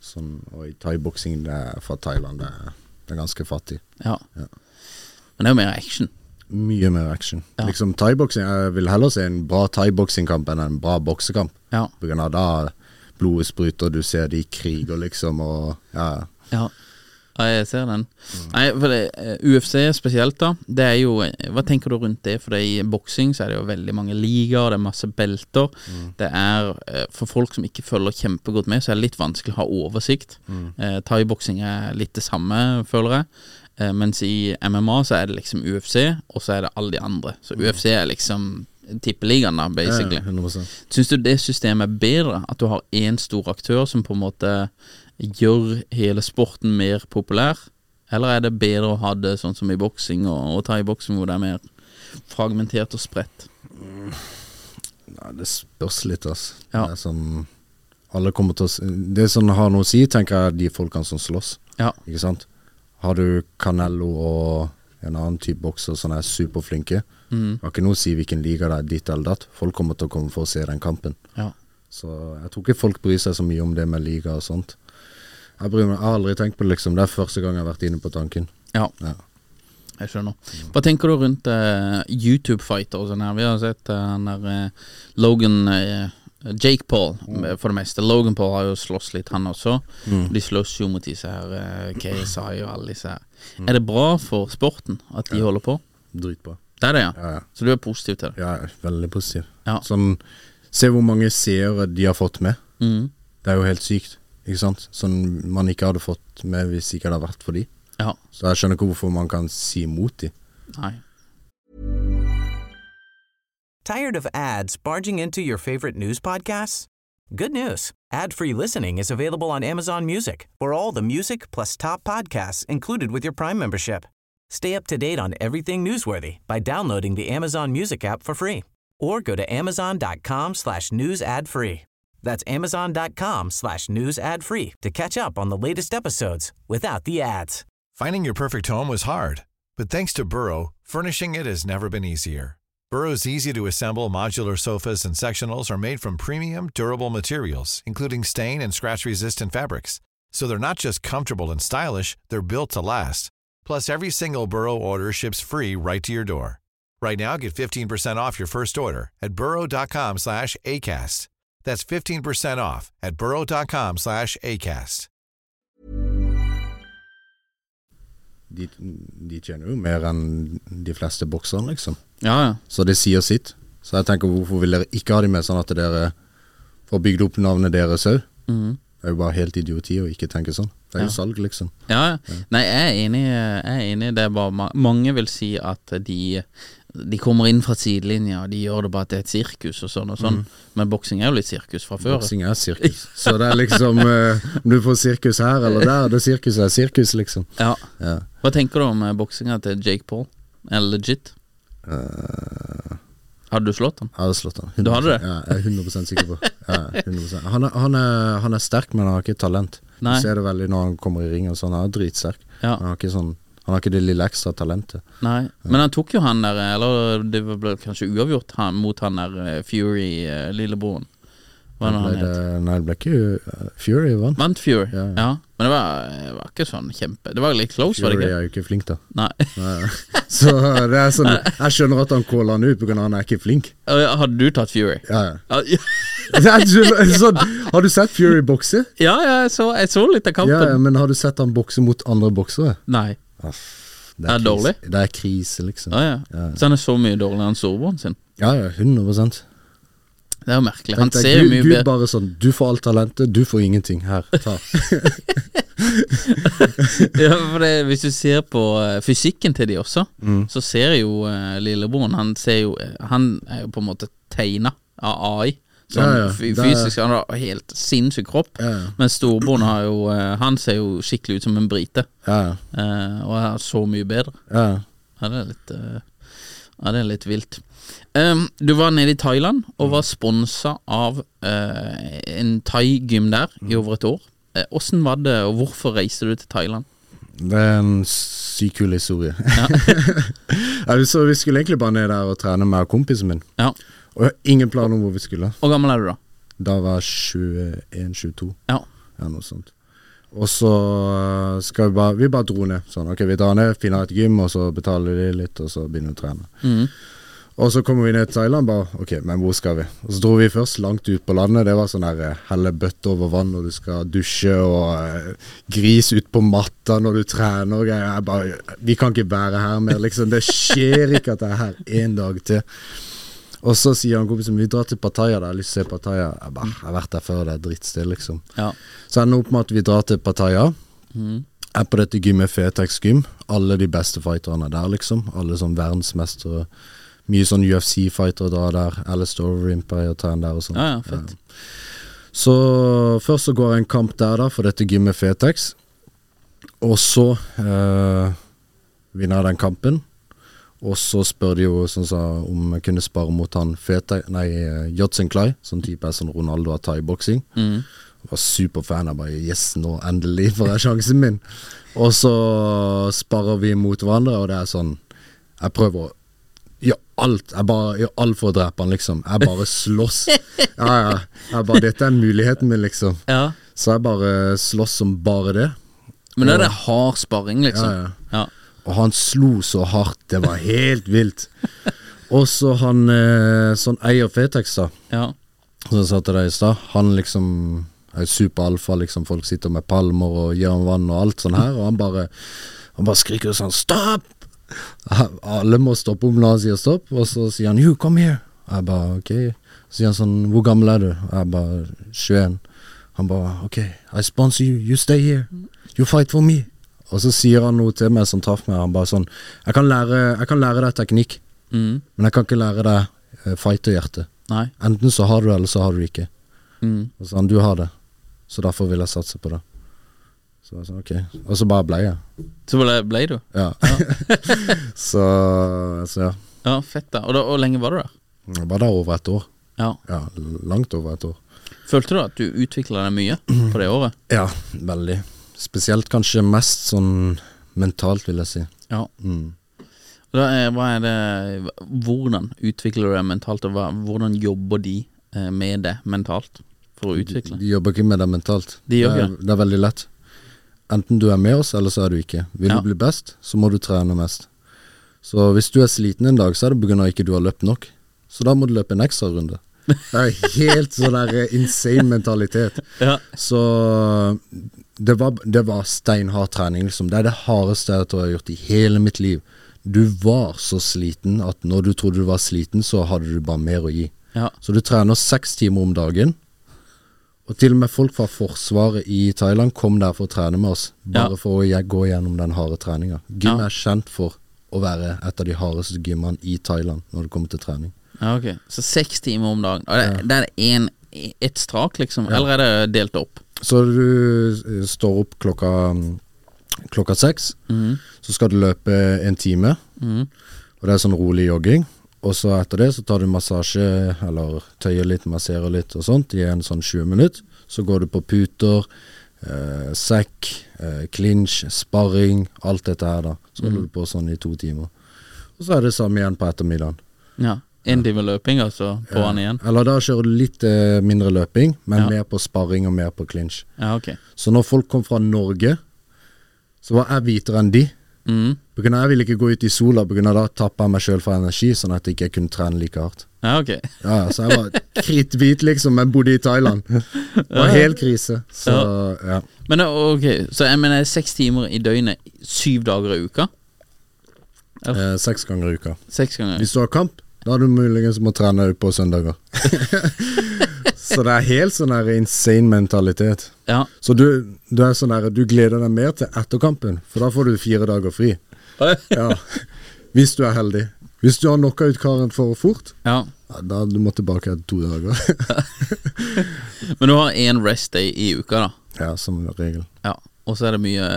S4: Sånn, og i thaiboksing det fra Thailand, det er, det er ganske fattig.
S5: ja.
S4: Ja.
S5: Men det er jo mer action.
S4: Mye mer action.
S5: Ja.
S4: Liksom thaiboksing Jeg vil heller se en bra thaiboksingkamp enn en bra boksekamp.
S5: Ja.
S4: På grunn av da blodet spruter, du ser de kriger, liksom, og ja.
S5: Ja, ja jeg ser den. Nei, for det, eh, UFC spesielt, da. Det er jo eh, Hva tenker du rundt det? For det i boksing så er det jo veldig mange ligaer, det er masse belter. Det er eh, For folk som ikke følger kjempegodt med, så er det litt vanskelig å ha oversikt. Eh, Thaiboksing er litt det samme, føler jeg. Eh, mens i MMA så er det liksom UFC, og så er det alle de andre. Så UFC er liksom tippeligaen, da, basically.
S4: Ja,
S5: Syns du det systemet er bedre? At du har én stor aktør som på en måte gjør hele sporten mer populær? Eller er det bedre å ha det sånn som i boksing og, og thaiboksing, hvor det er mer fragmentert og spredt?
S4: Nei, det spørs litt, altså.
S5: Ja.
S4: Det er sånn Alle kommer til å Det som har noe å si, tenker jeg, er de folkene som slåss.
S5: Ja.
S4: Ikke sant? Har du Canello og en annen type bokser som er superflinke,
S5: Mm.
S4: har ikke noe å si hvilken liga det er ditt eller datt. Folk kommer til å komme for å se den kampen.
S5: Ja.
S4: Så jeg tror ikke folk bryr seg så mye om det med liga og sånt. Jeg, bryr meg, jeg har aldri tenkt på det, liksom. Det er første gang jeg har vært inne på tanken.
S5: ja.
S4: Ja.
S5: Jeg skjønner. Hva tenker du rundt uh, YouTube-fighter og sånn her? Vi har sett uh, der uh, Logan Jake Paul, mm. for det meste. Logan Paul har jo slåss litt, han også. De slåss jo mot disse her KSI og alle disse her. Er det bra for sporten at de holder på?
S4: Dritbra.
S5: Det er det, ja.
S4: Ja, ja.
S5: Så du er positiv til det?
S4: Ja, veldig positiv.
S5: Ja.
S4: Sånn, se hvor mange seere de har fått med.
S5: Mhm.
S4: Det er jo helt sykt. Ikke sant? Sånn man ikke hadde fått med hvis ikke det hadde vært for de.
S5: Ja.
S4: Så jeg skjønner ikke hvorfor man kan si imot de.
S5: Nei.
S1: Tired of ads barging into your favorite news podcasts? Good news. Ad-free listening is available on Amazon Music for all the music plus top podcasts included with your Prime membership. Stay up to date on everything newsworthy by downloading the Amazon Music app for free or go to amazon.com slash news ad free. That's amazon.com slash news ad free to catch up on the latest episodes without the ads.
S3: Finding your perfect home was hard, but thanks to Burrow, furnishing it has never been easier. Burrow's easy to assemble modular sofas and sectionals are made from premium, durable materials, including stain and scratch resistant fabrics. So they're not just comfortable and stylish, they're built to last. Plus, every single Burrow order ships free right to your door. Right now, get 15% off your first order at burrow.com slash ACAST. That's 15% off at burrow.com slash ACAST.
S4: de. De tjener jo mer enn de fleste bokserne, liksom.
S5: Ja, ja.
S4: Så det sier sitt. Så jeg tenker, hvorfor vil dere ikke ha de med, sånn at dere får bygd opp navnet deres òg?
S5: Mm.
S4: Det er jo bare helt idioti å ikke tenke sånn. Det er jo
S5: Ja.
S4: salg, liksom.
S5: Ja, ja. Nei, jeg er enig. Jeg er enig. Det er bare Mange vil si at de De kommer inn fra sidelinja, og de gjør det bare til et sirkus og sånn og sånn. Men boksing er jo litt sirkus fra før.
S4: Boksing er sirkus. Så det er liksom *laughs* eh, Om du får sirkus her eller der, det sirkuset er sirkus, liksom.
S5: Ja.
S4: Ja.
S5: Hva tenker du om eh, boksinga til Jake Paul? Er det legit?
S4: Uh,
S5: Hadde du slått han?
S4: jeg hadde slått han.
S5: Du hadde det?
S4: Ja, jeg er 100 sikker på. Ja, 100%. Han, er, han, er, han er sterk, men han har ikke talent.
S5: Nei.
S4: Du ser det veldig når han kommer i ringen. Sånn, han er dritsterk.
S5: Ja.
S4: Han har ikke sånn Han har ikke det lille ekstra talentet.
S5: Nei. Men han tok jo han der Eller det ble kanskje uavgjort han, mot han der eh, Fury, eh, lillebroren. Hva er det han het?
S4: nei, det ble ikke Fury vant.
S5: Vant Fury, ja.
S4: Ja, ja.
S5: Men det var, det var ikke sånn kjempe Det var litt close, var det
S4: Fury er jo ikke flink, da.
S5: Nei.
S4: Nei. *laughs* Så det er sånn Jeg skjønner at han caller han ut pga. han er ikke flink.
S5: Hadde du tatt Fury?
S4: Ja, ja.
S5: Ja, ja, *laughs*
S4: sånn, har du sett Fury bokse?
S5: ja jeg, så, jeg så litt av
S4: Ja,
S5: kampen.
S4: ja, men har du sett han bokse mot andre boksere?
S5: Nei.
S4: Det
S5: Er det dårlig?
S4: Det er krise, liksom.
S5: Ja, ja. Så han er så mye dårligere enn storebroren sin.
S4: Ja, ja, 100
S5: Det er jo merkelig. Han
S4: Tenkte,
S5: ser jo mye
S4: Gud
S5: bedre
S4: bare sånn Du får alt talentet, du får ingenting. Her, ta. *laughs*
S5: ja, for det, Hvis du ser på eh, fysikken til de også,
S4: Mm.
S5: så ser jo uh, lillebroren Han ser jo eh, Han er jo på en måte tegna av AI. Sånn
S4: Ja, ja,
S5: fysisk. Han har helt sinnssyk kropp.
S4: Ja, ja.
S5: Men storebroren har jo eh, Han ser jo skikkelig ut som en brite.
S4: Ja,
S5: eh, og er så mye bedre.
S4: ja.
S5: Ja, det er litt eh, Ja, det er litt vilt. Um, du var nede i Thailand og var sponsa av uh, en thai-gym der i over et år. Åssen var det, og hvorfor reiste du til Thailand?
S4: Det er en sykt kul historie. Ja. *laughs* vi, så, vi skulle egentlig bare ned der og trene med kompisen min.
S5: Ja.
S4: Og jeg har ingen plan om hvor vi skulle.
S5: Hvor gammel er du da?
S4: Da var jeg 21-22.
S5: Ja.
S4: Ja, noe sånt. Og så øh, skal vi bare Vi bare dro ned. Sånn, ok, vi drar ned, finner et gym, og så betaler de litt, og så begynner vi å trene.
S5: Mm.
S4: Og så kommer vi ned til Thailand, bare ok, men hvor skal vi? Og så dro vi først langt ut på landet. Det var sånn her eh, helle bøtte over vann når du skal dusje, og eh, gris ut på matta når du trener og greier. Jeg bare Vi kan ikke være her mer, liksom. Det skjer ikke at jeg er her en dag til. Og så sier han kompisen vi drar til Pattaya, da. Jeg har lyst til å se Pattaya. Jeg bare, jeg har vært der før, det er drittsted, liksom.
S5: Ja.
S4: Så ender opp med at vi drar til Pattaya.
S5: Mm.
S4: Er på dette gymmet Fetex gym. Alle de beste fighterne er der, liksom. Alle sånn verdensmestere. Mye sånn UFC-fightere drar der. Alistair Overeem pleier tar en der og sånn.
S5: Ja, ja, fett.
S4: Så først så går jeg en kamp der, da, for dette gymmet Fetex. Og så eh, vinner jeg den kampen. Og så spør de jo sånn sa, om jeg kunne spare mot han Fete, nei, Jodsen Klai, sånn type er sånn Ronaldo av thaiboksing.
S5: Mm.
S4: Jeg var superfan. Jeg bare Yes, nå endelig får jeg sjansen min. Og så sparer vi mot hverandre, og det er sånn Jeg prøver å gjøre alt. Jeg bare gjør alt for å drepe han, liksom. Jeg bare slåss. *laughs* Ja, ja. Jeg bare Dette er muligheten min, liksom.
S5: ja.
S4: Så jeg bare slåss som bare det.
S5: Men da er det hard sparring, liksom.
S4: Ja, ja.
S5: Ja.
S4: Og han slo så hardt. Det var helt vilt. Og så han eh, sånn eier Fetex, da.
S5: ja.
S4: Som jeg sa til deg i stad, han liksom er superalfa, liksom. Folk sitter med palmer og gir ham vann og alt sånn her, og han bare Han bare skriker sånn Stopp! Alle må stoppe om han sier stopp, og så sier han You, come here. Jeg bare ok. Så sier han sånn Hvor gammel er du? Jeg bare 21. Han bare ok, I sponsor you, you stay here. You fight for me. Og så sier han noe til meg som traff meg. Han bare sånn Jeg kan lære, jeg kan lære deg teknikk,
S5: mm.
S4: men jeg kan ikke lære deg eh, fighterhjerte. Enten så har du det, eller så har du det ikke.
S5: Mm.
S4: Og så han du har det, så derfor vil jeg satse på det. Så jeg sa ok, og så bare ble jeg.
S5: Så ble, ble du?
S4: Ja. *laughs* så, så ja.
S5: Ja, fett, da. Og da, hvor lenge var du der?
S4: Jeg var der over et år.
S5: Ja.
S4: Ja, langt over et år.
S5: Følte du at du utvikla deg mye på det året?
S4: Ja, veldig. Spesielt kanskje mest sånn mentalt, vil jeg si.
S5: Ja.
S4: Mm.
S5: Er, hva er det Hvordan utvikler du deg mentalt, og hva, hvordan jobber de eh, med det mentalt for å utvikle?
S4: De jobber ikke med det mentalt.
S5: De
S4: det, er, det er veldig lett. Enten du er med oss, eller så er du ikke. Vil
S5: Ja.
S4: du bli best, så må du trene mest. Så hvis du er sliten en dag, så er det pga. ikke du har løpt nok. Så da må du løpe en ekstra runde. Det er helt sånn der eh, insane mentalitet.
S5: Ja.
S4: Så det var, det var steinhard trening, liksom. Det er det hardeste jeg tror jeg har gjort i hele mitt liv. Du var så sliten at når du trodde du var sliten, så hadde du bare mer å gi.
S5: Ja.
S4: Så du trener seks timer om dagen. Og til og med folk fra Forsvaret i Thailand kom der for å trene med oss. Bare
S5: Ja.
S4: for å gå gjennom den harde treninga. Gym er kjent for å være et av de hardeste gymmene i Thailand når det kommer til trening.
S5: Ja, ok. Så seks timer om dagen. Og det, det er en, ett strak, liksom? Eller er det delt opp?
S4: Så du eh, står opp klokka, klokka seks.
S5: Mm.
S4: Så skal du løpe en time,
S5: Mm.
S4: Og det er sånn rolig jogging. Og så etter det så tar du massasje, eller tøyer litt, masserer litt og sånt i en sånn 20 minutter. Så går du på puter, eh, sekk, eh, clinch, sparring, alt dette her da. Så holder du på sånn i to timer. Og så er det samme igjen på ettermiddagen.
S5: Ja. Time løping, altså, på han igjen?
S4: Eller da kjører du litt eh, mindre løping, men
S5: Ja.
S4: mer på sparring og mer på clinch.
S5: Ja, ok.
S4: Så når folk kom fra Norge, så var jeg hvitere enn de.
S5: Mm.
S4: På grunn av jeg ville ikke gå ut i sola, på grunn av da tappa jeg meg sjøl for energi, sånn at jeg ikke kunne trene like hardt.
S5: Ja, ok.
S4: Ja, Så jeg var kritthvit, liksom, men bodde i Thailand. Det var helt krise. Så ja.
S5: Men ok, så jeg mener seks timer i døgnet syv dager i uka?
S4: Eh, seks ganger i uka.
S5: Seks ganger?
S4: Hvis du har kamp, da du muligens må trene på søndager. *laughs* så det er helt sånn her insane mentalitet.
S5: Ja.
S4: Så du, du er sånn her, du gleder deg mer til etterkampen, for da får du fire dager fri. Ja, Hvis du er heldig. Hvis du har knocka ut karen for fort,
S5: ja.
S4: ja, da du må tilbake etter to dager. *laughs*
S5: Men du har én rest day i uka, da?
S4: ja, som regel.
S5: Ja. Og så er det mye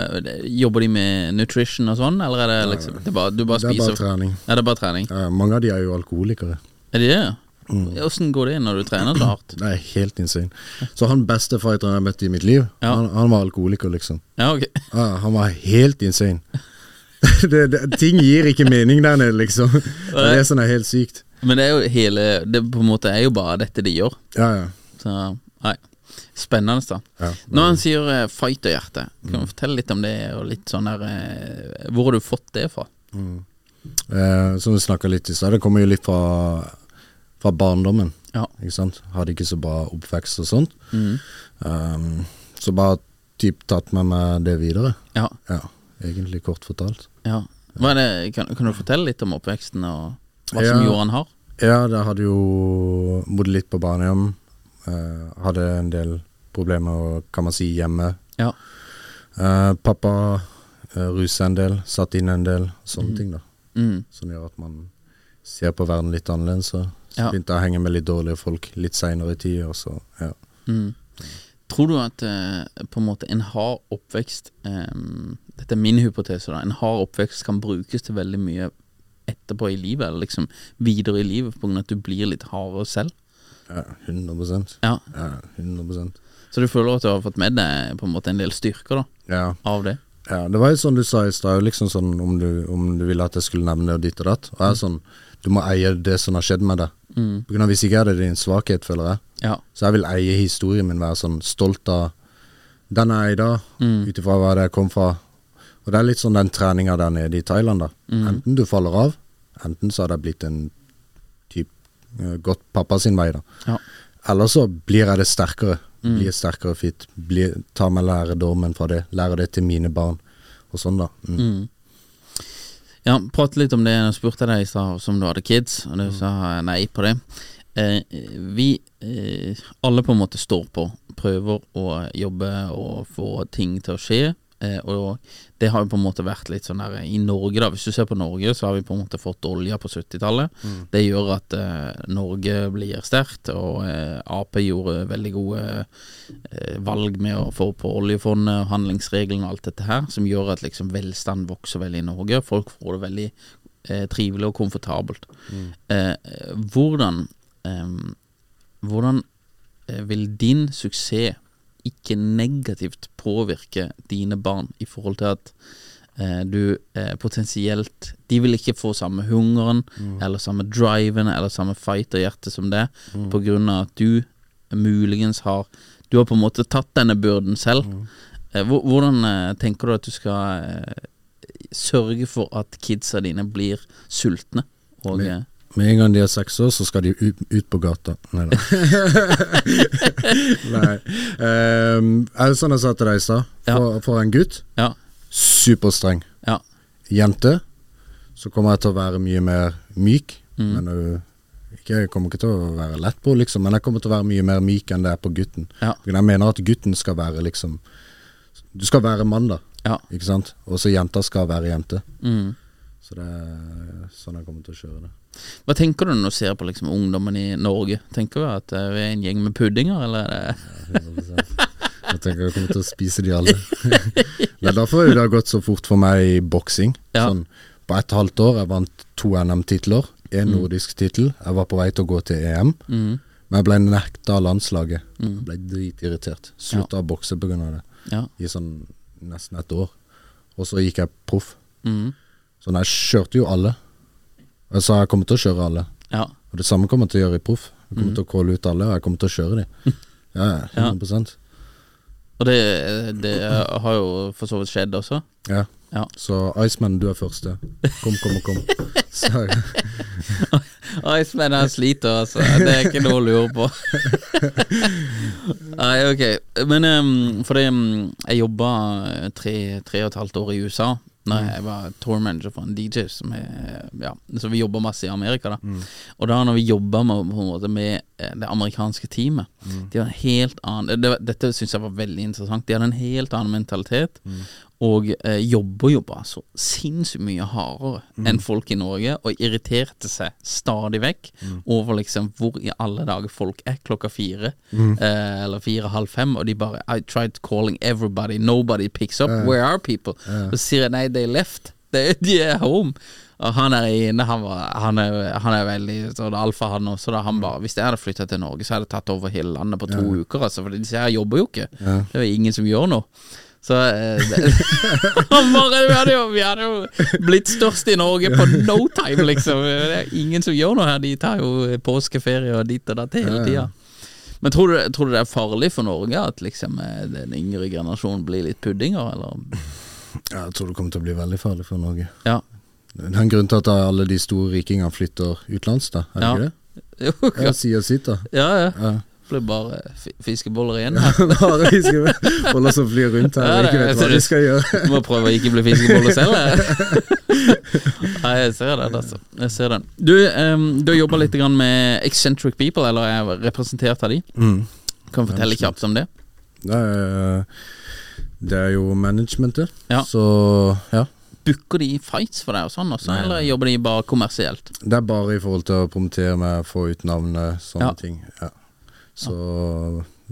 S5: Jobber de med nutrition og sånn, eller er det liksom det bare, Du bare
S4: Det er bare trening.
S5: Ja, det er bare trening.
S4: Ja, mange av de er jo alkoholikere.
S5: Er de det?
S4: Mm.
S5: Går det når du trener så hardt?
S4: Det er helt insane. Så han beste fighteren jeg møtte i mitt liv,
S5: Ja.
S4: han, han var alkoholiker, liksom.
S5: Ja, ok.
S4: Ja, han var helt insane. *laughs* det, det, ting gir ikke mening der nede, liksom. Det er det som er helt sykt.
S5: Men det er jo hele Det på en måte er jo bare dette de gjør.
S4: Ja, ja.
S5: Så nei. Spennende, da.
S4: ja.
S5: Når han sier eh, fighterhjerte, kan du fortelle litt om det, og litt sånn der eh, Hvor har du fått det fra?
S4: Eh, som vi snakka litt i stad, det kommer jo litt fra, fra barndommen.
S5: Ja.
S4: Ikke sant? Hadde ikke så bra oppvekst og sånt.
S5: Mm.
S4: Um, så bare typ tatt med meg det videre.
S5: Ja.
S4: Ja, egentlig kort fortalt.
S5: ja. Det, kan, kan du fortelle litt om oppveksten, og hva som gjorde han hard?
S4: Ja, det hadde jo bodd litt på barnehjem. Eh, hadde en del problemer, kan man si, hjemme.
S5: Ja.
S4: Uh, pappa uh, rusa en del, satt inn en del, sånne ting, da.
S5: Mm.
S4: Som gjør at man ser på verden litt annerledes. Så, så
S5: Ja.
S4: begynte jeg å henge med litt dårlige folk litt seinere i tid, og så ja.
S5: Mm. Tror du at eh, på en måte en hard oppvekst eh, Dette er min hypotese, da. En hard oppvekst kan brukes til veldig mye etterpå i livet, eller liksom videre i livet, av at du blir litt hardere selv?
S4: Ja 100
S5: Ja.
S4: Ja, 100%
S5: Så du føler at du har fått med deg på en måte en del styrker da
S4: Ja.
S5: av det?
S4: Ja, det var jo sånn du sa i stad, liksom sånn om du, om du ville at jeg skulle nevne ditt og datt. Og jeg er sånn, du må eie det som har skjedd med deg.
S5: Mm.
S4: På grunn av Hvis ikke er det din svakhet, føler jeg.
S5: Ja.
S4: Så jeg vil eie historien min, være sånn stolt av den jeg er i dag,
S5: Mm.
S4: ut ifra hva det kom fra. Og det er litt sånn den treninga der nede i Thailand, da.
S5: Mm.
S4: Enten du faller av, enten så har det blitt en gått pappa sin vei, da.
S5: Ja.
S4: Eller så blir jeg det sterkere.
S5: Mm.
S4: Blir sterkere fit. Blir, tar meg lærdommen fra det. Lærer det til mine barn. Og sånn, da. Mm.
S5: Mm. Ja, prate litt om det. Jeg spurte deg i stad som du hadde kids, og du sa nei på det. Eh, vi eh, alle på en måte står på, prøver å jobbe og få ting til å skje. Eh, og det har jo på en måte vært litt sånn der i Norge, da. Hvis du ser på Norge, så har vi på en måte fått olja på 70-tallet. Det gjør at eh, Norge blir sterkt, og eh, Ap gjorde veldig gode eh, valg med å få på oljefondet handlingsregelen og alt dette her, som gjør at liksom velstand vokser veldig i Norge. Folk får det veldig eh, trivelig og komfortabelt. Eh, hvordan eh, hvordan eh, vil din suksess ikke negativt påvirke dine barn i forhold til at eh, du eh, potensielt De vil ikke få samme hungeren eller samme driven eller samme fighterhjerte som det, på grunn av at du muligens har Du har på en måte tatt denne byrden selv. Eh, hvordan eh, tenker du at du skal eh, sørge for at kidsa dine blir sultne? Og,
S4: Men-
S5: eh,
S4: Med en gang de er seks år, så skal de ut, ut på gata. *laughs* Nei da. Nei. Um, er det sånn jeg sa til deg i stad? For, for en gutt,
S5: ja,
S4: superstreng.
S5: ja.
S4: Jente, så kommer jeg til å være mye mer myk.
S5: Mm.
S4: Men uh, ikke, jeg kommer ikke til å være lett på, liksom. Men jeg kommer til å være mye mer myk enn det er på gutten.
S5: Ja.
S4: Jeg mener at gutten skal være liksom Du skal være mann, da.
S5: Ja.
S4: Ikke sant? Og så jenta skal være jente.
S5: Mm.
S4: Så det er sånn jeg kommer til å kjøre det.
S5: Hva tenker du når du ser på liksom ungdommen i Norge? Tenker du at eh, vi er en gjeng med puddinger, eller er det
S4: 100%. Jeg tenker jeg kommer til å spise de alle. *laughs* det er derfor det har gått så fort for meg i boksing.
S5: Ja.
S4: Sånn, på ett halvt år. Jeg vant to NM-titler, én nordisk tittel. Jeg var på vei til å gå til EM,
S5: Mm.
S4: men jeg ble nekta av landslaget. Jeg ble dritirritert. Slutta å bokse pga. det
S5: Ja.
S4: i sånn nesten et år. Og så gikk jeg proff.
S5: Mm.
S4: Så jeg kjørte jo alle. Jeg sa jeg kommer til å kjøre alle.
S5: ja.
S4: Og det samme kommer jeg til å gjøre i proff. Jeg kommer til å calle ut alle, og jeg kommer til å kjøre dem. *laughs* Ja, ja, 100
S5: Og det, det har jo for så vidt skjedd også.
S4: Ja.
S5: Ja.
S4: Så Iceman, du er første. Kom, kom, kom. *laughs*
S5: Iceman han sliter, altså. Det er ikke noe å lure på. *laughs* Nei, ok. Men um, fordi um, jeg jobba eh, tre, tre og et halvt år i USA. Når jeg var tour manager for en DJ som er, ja, Så vi jobba masse i Amerika. da Og da når vi jobba med, måte med eh, det amerikanske teamet De hadde en helt annen det, Dette syns jeg var veldig interessant. De hadde en helt annen mentalitet. Og eh, jobber bare så sinnssykt mye hardere enn folk i Norge, og irriterte seg stadig vekk over liksom hvor i alle dager folk er klokka fire, eh, eller fire-halv fem, og de bare I tried calling everybody, nobody picks up, where are people? Så sier jeg nei, they left. *laughs* De, de er home. Og han er inne, han, var, han, er, han er veldig sånn alfa, han også. Da han bare Hvis jeg hadde flytta til Norge, så hadde jeg tatt over hele landet på to uker, altså. For disse her jobber jo ikke. Det er jo ingen som gjør noe. Så eh, *laughs* vi, hadde jo, vi hadde jo blitt størst i Norge på no time, liksom. Det er ingen som gjør noe her. De tar jo påskeferie og dit og datt hele tida. Men tror du, tror du det er farlig for Norge at liksom eh, den yngre generasjonen blir litt puddinger, eller?
S4: ja, jeg tror det kommer til å bli veldig farlig for Norge.
S5: Ja.
S4: Det er en grunn til at alle de store rikingene flytter utenlands, da. Er det
S5: Ja.
S4: ikke det? *laughs*
S5: Jo,
S4: Ja, sier sitt, da.
S5: ja, ja.
S4: Ja.
S5: Blir bare fi- fiskeboller igjen. *laughs*
S4: Bare fiskeboller som flyr rundt her
S5: Ja,
S4: og ikke vet hva de skal gjøre.
S5: Må prøve å ikke bli fiskeboller selv. *laughs* Nei, jeg ser den, altså. Jeg ser den. Du, um, du har jobba litt grann med Eccentric People, eller er representert av de.
S4: Mm.
S5: Kan du fortelle kjapt om det?
S4: Det er, det er jo managementet,
S5: Ja.
S4: så ja.
S5: Booker de fights for deg og sånn også,
S4: nei.
S5: eller jobber de bare kommersielt?
S4: Det er bare i forhold til å promotere meg, få ut navnet, sånne
S5: Ja.
S4: ting. Ja. Så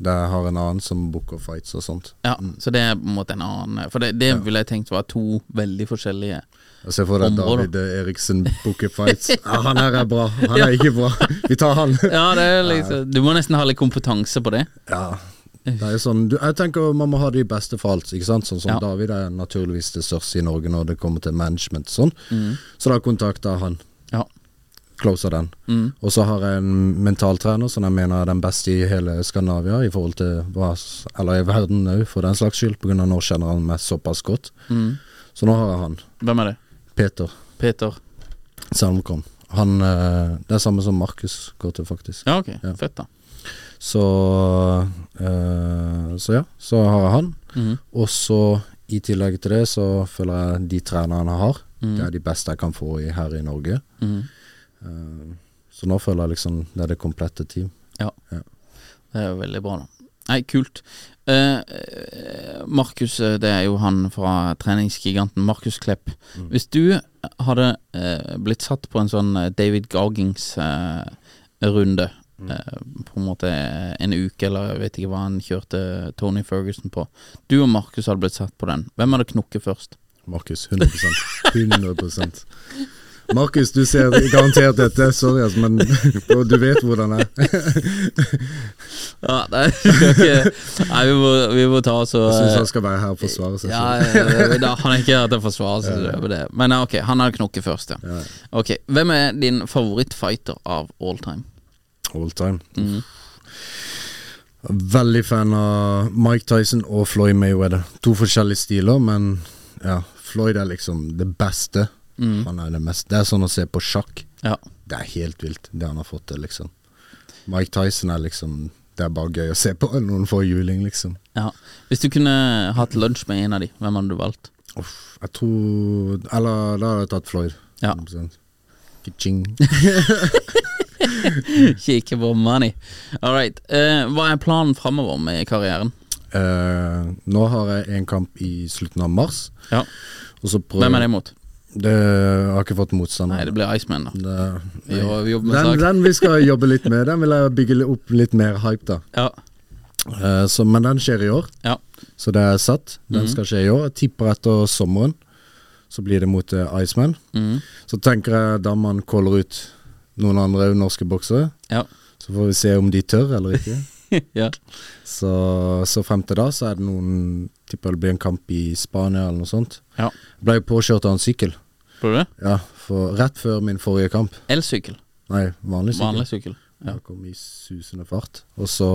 S4: det har en annen som booker fights og sånt.
S5: Ja, så det er på en måte en annen For det, det ville jeg tenkt var to veldig forskjellige
S4: områder. Se for deg David Eriksen booker *laughs* fights. Ja, han her er bra, han er ikke bra. Vi tar han. *laughs*
S5: Ja, det liksom Du må nesten ha litt kompetanse på det.
S4: Ja. Det er sånn, du, jeg tenker man må ha de beste for alt. Ikke sant? Sånn som
S5: Ja.
S4: David er naturligvis det største i Norge når det kommer til management. Sånn.
S5: Mm.
S4: Så da kontakta han.
S5: Ja.
S4: Closer den.
S5: Mm.
S4: Og så har jeg en mentaltrener som jeg mener er den beste i hele Skandinavia, i forhold til hva Eller i verden òg, for den slags skyld, pga. nå kjenner han meg såpass godt.
S5: Mm.
S4: Så nå har jeg han.
S5: Hvem er det?
S4: Peter
S5: Peter?
S4: Selmkom. Han eh, Det er samme som Markus går til, faktisk.
S5: Ja, ok.
S4: Ja.
S5: Fett, da.
S4: Så øh, Så ja, så har jeg han.
S5: Mm.
S4: Og så i tillegg til det så føler jeg de trenerne jeg har,
S5: mm.
S4: det er de beste jeg kan få i, her i Norge.
S5: Mhm.
S4: Eh, så nå føler jeg liksom det er det komplette team.
S5: Ja Det er jo veldig bra, da. Nei, kult. Eh, eh, Markus, eh, det er jo han fra treningsgiganten Markus Klepp.
S4: Mm.
S5: Hvis du hadde eh, blitt satt på en sånn David Gargings-runde
S4: Mm.
S5: eh, på en måte en uke, eller jeg vet ikke hva han kjørte Tony Ferguson på. Du og Markus hadde blitt satt på den. Hvem hadde knukket først?
S4: Markus, 100 100 *laughs* Markus, du ser garantert dette. Sorry, altså, men *laughs* du vet hvordan det er.
S5: Ja, nei, *laughs* nei, vi, må, vi må ta oss og
S4: Jeg syns han skal være her og forsvare seg
S5: Ja, da, han er ikke her til å forsvare seg
S4: Ja.
S5: Men ok, han har knokket først, ja.
S4: Ja.
S5: Ok, Hvem er din favorittfighter av all time?
S4: All time.
S5: Mm.
S4: Veldig fan av Mike Tyson og Floyd Mayweather. To forskjellige stiler, men ja, Floyd er liksom det beste.
S5: Mhm.
S4: Han er det mest Det er sånn å se på sjakk.
S5: Ja.
S4: Det er helt vilt, det han har fått til, liksom. Mike Tyson er liksom Det er bare gøy å se på *laughs* noen får juling, liksom.
S5: ja. Hvis du kunne hatt lunsj med en av de, hvem hadde du valgt?
S4: Uff, jeg tror Eller da hadde jeg tatt Floyd.
S5: Ja.
S4: 100%. *laughs*
S5: Kikke på money. All right. Uh, hva er planen framover med karrieren?
S4: Uh, nå har jeg en kamp i slutten av mars.
S5: Ja.
S4: Og så prøver
S5: Hvem er det imot?
S4: Det jeg har ikke fått motstand.
S5: Nei, det blir Iceman, da.
S4: Det,
S5: Vi
S4: den, den vi skal jobbe litt med, den vil jeg bygge opp litt mer hype, da.
S5: Ja.
S4: Uh, så, men den skjer i år,
S5: ja.
S4: så det er satt. Den
S5: Mhm.
S4: skal skje i år. Jeg tipper etter sommeren. Så blir det mot uh, Iceman.
S5: Mhm.
S4: Så tenker jeg da man caller ut noen andre norske boksere,
S5: Ja.
S4: så får vi se om de tør eller ikke. *laughs*
S5: ja.
S4: Så, så frem til da så er det noen Tipper det blir en kamp i Spania eller noe sånt.
S5: Ja.
S4: Jeg ble jo påkjørt av en sykkel.
S5: Tror du det?
S4: Ja, for rett før min forrige kamp.
S5: Elsykkel.
S4: Nei, vanlig sykkel.
S5: Vanlig sykkel. Ja.
S4: Jeg kom i susende fart. Og så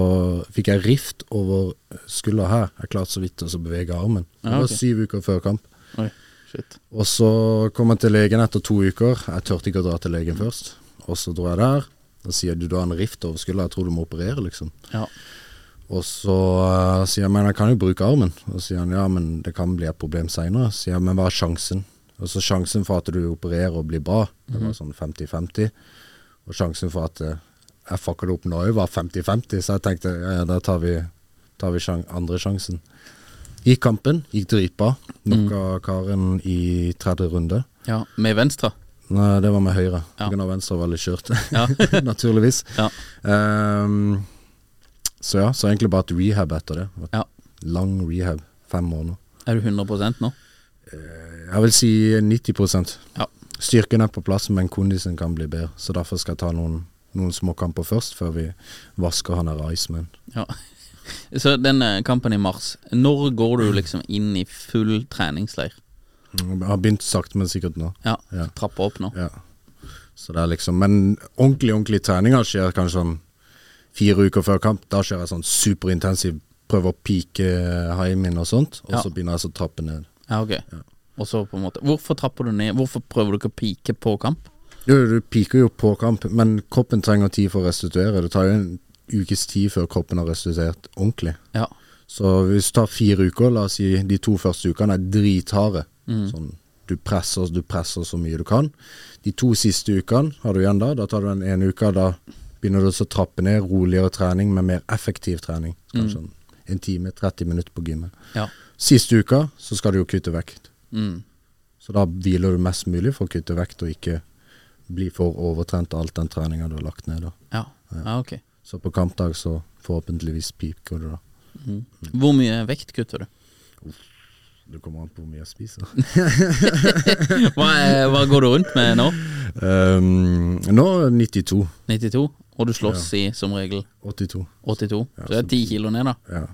S4: fikk jeg rift over skuldra her. Jeg klarte så vidt å bevege armen. Det
S5: Ja,
S4: var
S5: ok.
S4: syv uker før kamp.
S5: Oi, shit.
S4: Og så kom jeg til legen etter to uker. Jeg turte ikke å dra til legen først. Og så dro jeg der. Da sier du du har en rift over skuldra, jeg tror du må operere, liksom.
S5: Ja.
S4: Og så uh, sier jeg men jeg kan jo bruke armen. Og så sier han ja, men det kan bli et problem seinere. Sier jeg men hva er sjansen? Og så sjansen for at du opererer og blir bra, det var sånn 50-50. Og sjansen for at uh, jeg fucker det opp nå òg, var 50-50. Så jeg tenkte ja, ja, da tar vi, tar vi sjang andre sjansen. Gikk kampen, gikk dritbra. Knocka karen i tredje runde.
S5: ja. Med venstre?
S4: Nei, det var med høyre.
S5: Ja.
S4: Venstre var litt skjørt,
S5: Ja. *laughs*
S4: naturligvis.
S5: Ja.
S4: Ehm, så ja, så egentlig bare et rehab etter det.
S5: Ja.
S4: Lang rehab. Fem måneder.
S5: Er du 100% nå?
S4: Jeg vil si 90%
S5: Ja.
S4: Styrken er på plass, men kondisen kan bli bedre. Så derfor skal jeg ta noen, noen små kamper først, før vi vasker han der Iceman.
S5: Ja. *laughs* Så den eh, kampen i mars, når går du liksom inn i full treningsleir?
S4: Jeg har begynt sakte, men sikkert nå.
S5: Ja,
S4: Ja.
S5: trappa opp nå.
S4: Ja. Så det er liksom Men ordentlig, ordentlig treninger skjer kanskje sånn fire uker før kamp. Da kjører jeg sånn superintensiv, prøver å peake haien min og sånt, og
S5: Ja.
S4: så begynner jeg så å trappe ned.
S5: Ja, ok. Og så på en måte Hvorfor trapper du ned? Hvorfor prøver du ikke å pike på kamp?
S4: Jo, du piker jo på kamp, men kroppen trenger tid for å restituere. Det tar jo en ukes tid før kroppen har restituert ordentlig.
S5: Ja.
S4: Så hvis du tar fire uker, la oss si de to første ukene er dritharde.
S5: Mm.
S4: Sånn, du presser, du presser så mye du kan. De to siste ukene har du igjen da. Da tar du den ene uka, da begynner du å trappe ned roligere trening med mer effektiv trening. Kanskje sånn en time, 30 minutter på gymmet.
S5: Ja.
S4: Siste uka så skal du jo kutte vekt.
S5: Mm.
S4: Så da hviler du mest mulig for å kutte vekt og ikke bli for overtrent av alt den treninga du har lagt ned.
S5: Ja. ja, okay.
S4: Så på kampdag så forhåpentligvis piker du da.
S5: Mm. Hvor mye vekt kutter du?
S4: Det kommer an på hvor mye jeg spiser. *laughs*
S5: Hva, hva går du rundt med nå?
S4: Um, *laughs* nå 92.
S5: 92? Og du slåss i som regel
S4: 82.
S5: 82? Så det er
S4: ti
S5: 10 kilo ned, da.
S4: Ja.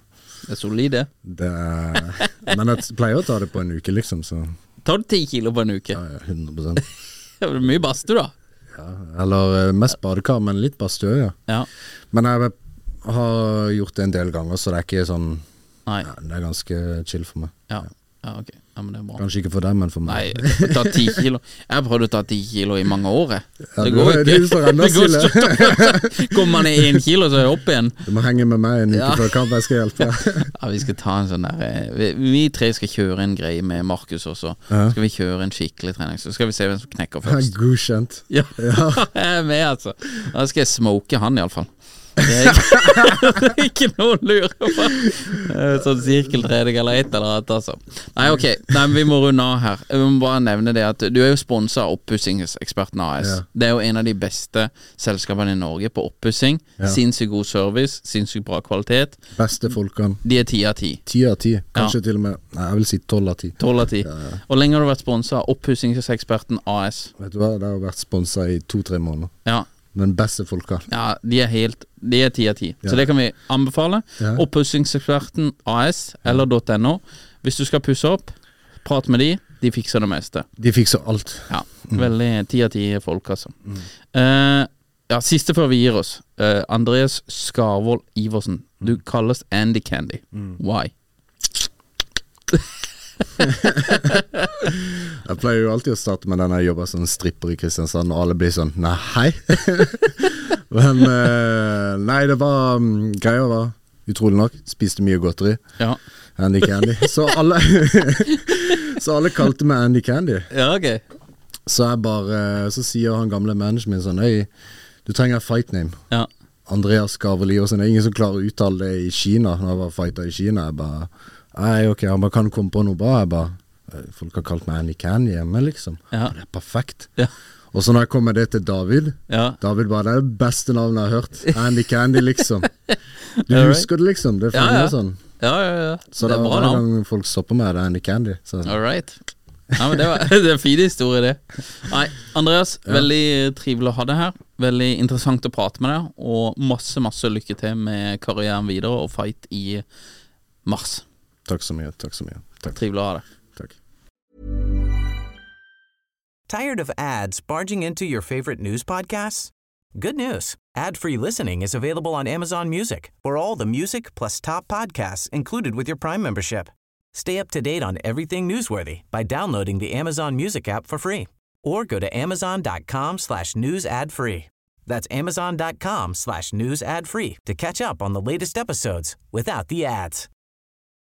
S5: Det er solid, det.
S4: Det er, men jeg pleier å ta det på en uke, liksom. Så
S5: Tar du 10 kilo på en uke?
S4: ja, ja, 100
S5: Det er mye badstue, da.
S4: ja. Eller eh, mest badekar, men litt badstue, ja.
S5: Ja.
S4: Men jeg har gjort det en del ganger, så det er ikke sånn
S5: Nei.
S4: ja, Det er ganske chill for meg.
S5: Ja. Ja, ok. Ja, men det er bra.
S4: Kanskje ikke for deg, men for
S5: Nei,
S4: meg.
S5: ta ti kilo. Jeg har prøvd å ta 10 kilo i mange år, jeg.
S4: Ja,
S5: Det går jo ikke. Det går stort. *laughs* Kommer man i én kilo, så er det opp igjen.
S4: Du må henge med meg en uke
S5: Ja.
S4: før kamp, jeg skal hjelpe. *laughs*
S5: Ja, Vi skal ta en sånn der eh, Vi, vi tre skal kjøre en greie med Markus også.
S4: Ja.
S5: Skal vi kjøre en skikkelig trening, så skal vi se hvem som knekker først.
S4: Godkjent.
S5: Ja, *laughs* jeg er med, altså. Da skal jeg smoke han, iallfall. Det er ikke, *laughs* det ikke noe å lure på. Sånn sirkeltredig eller et eller annet, altså. Nei, ok, Nei, vi må runde av her. Jeg må bare nevne det at du er jo sponsa av Oppussingseksperten AS.
S4: Ja.
S5: Det er jo en av de beste selskapene i Norge på oppussing.
S4: Ja.
S5: Sinnssykt god service, sinnssykt bra kvalitet.
S4: Beste folkene.
S5: De er ti av ti.
S4: Ti av ti. Kanskje til og med Nei, jeg vil si tolv av ti.
S5: Tolv av ti. Og lenge har du vært sponsa av Oppussingseksperten AS.
S4: Vet du hva, det har vært sponsa i to-tre måneder.
S5: Ja,
S4: Den beste folka.
S5: Ja, de er helt De er ti av ti. Så det kan vi anbefale.
S4: Ja.
S5: Oppussingseksperten AS eller .no. Hvis du skal pusse opp, prat med de. De fikser det meste.
S4: De fikser alt.
S5: Ja, Veldig ti av ti folk, altså. Eh, ja, Siste før vi gir oss. Uh, Andreas Skarvold Iversen. Du kalles Andy Candy. Why? *laughs*
S4: Jeg pleier jo alltid å starte med den jeg jobber som stripper i Kristiansand, og alle blir sånn Nei, hei. *laughs* Men eh, Nei, det var um, Greia var utrolig nok Spiste mye godteri.
S5: Ja,
S4: Andy Candy. Så alle *laughs* Så alle kalte meg Andy Candy.
S5: ja okay.
S4: Så jeg bare Så sier han gamle manageren min sånn Hei, du trenger en fight name.
S5: Ja,
S4: Andreas Gaveli og sånn. Det er ingen som klarer å uttale det i Kina, når jeg var fighter i Kina. Jeg bare Nei, ok, han bare kan du komme på noe bra. Jeg bare «Eh, Folk har kalt meg Andy Candy hjemme, liksom.
S5: Ja.
S4: Det er perfekt.
S5: Ja.
S4: Og så når jeg kom med det til David
S5: ja.
S4: David bare Det er det beste navnet jeg har hørt. Andy Candy, liksom. *laughs* Du husker det, liksom. Det er
S5: Ja, ja.
S4: sånn.
S5: ja, ja, ja.
S4: Så
S5: det er bra
S4: hver gang folk stopper meg, det er Andy Candy. Så
S5: All right. Nei, men det, var, *laughs* det er en fin historie, det. Nei, Andreas, veldig trivelig å ha deg her. Veldig interessant å prate med deg, og masse, masse lykke til med karrieren videre og fight i mars.
S4: Takk så mye. Takk så mye. Takk.
S5: Trivelig å ha deg.
S4: takk.
S1: Tired of ads barging into your favorite news podcasts? Good news. Ad-free listening is available on Amazon Music for all the music plus top podcasts included with your Prime membership. Stay up to date on everything newsworthy by downloading the Amazon Music app for free or go to amazon.com slash news ad free. That's amazon.com slash news ad free to catch up on the latest episodes without the ads.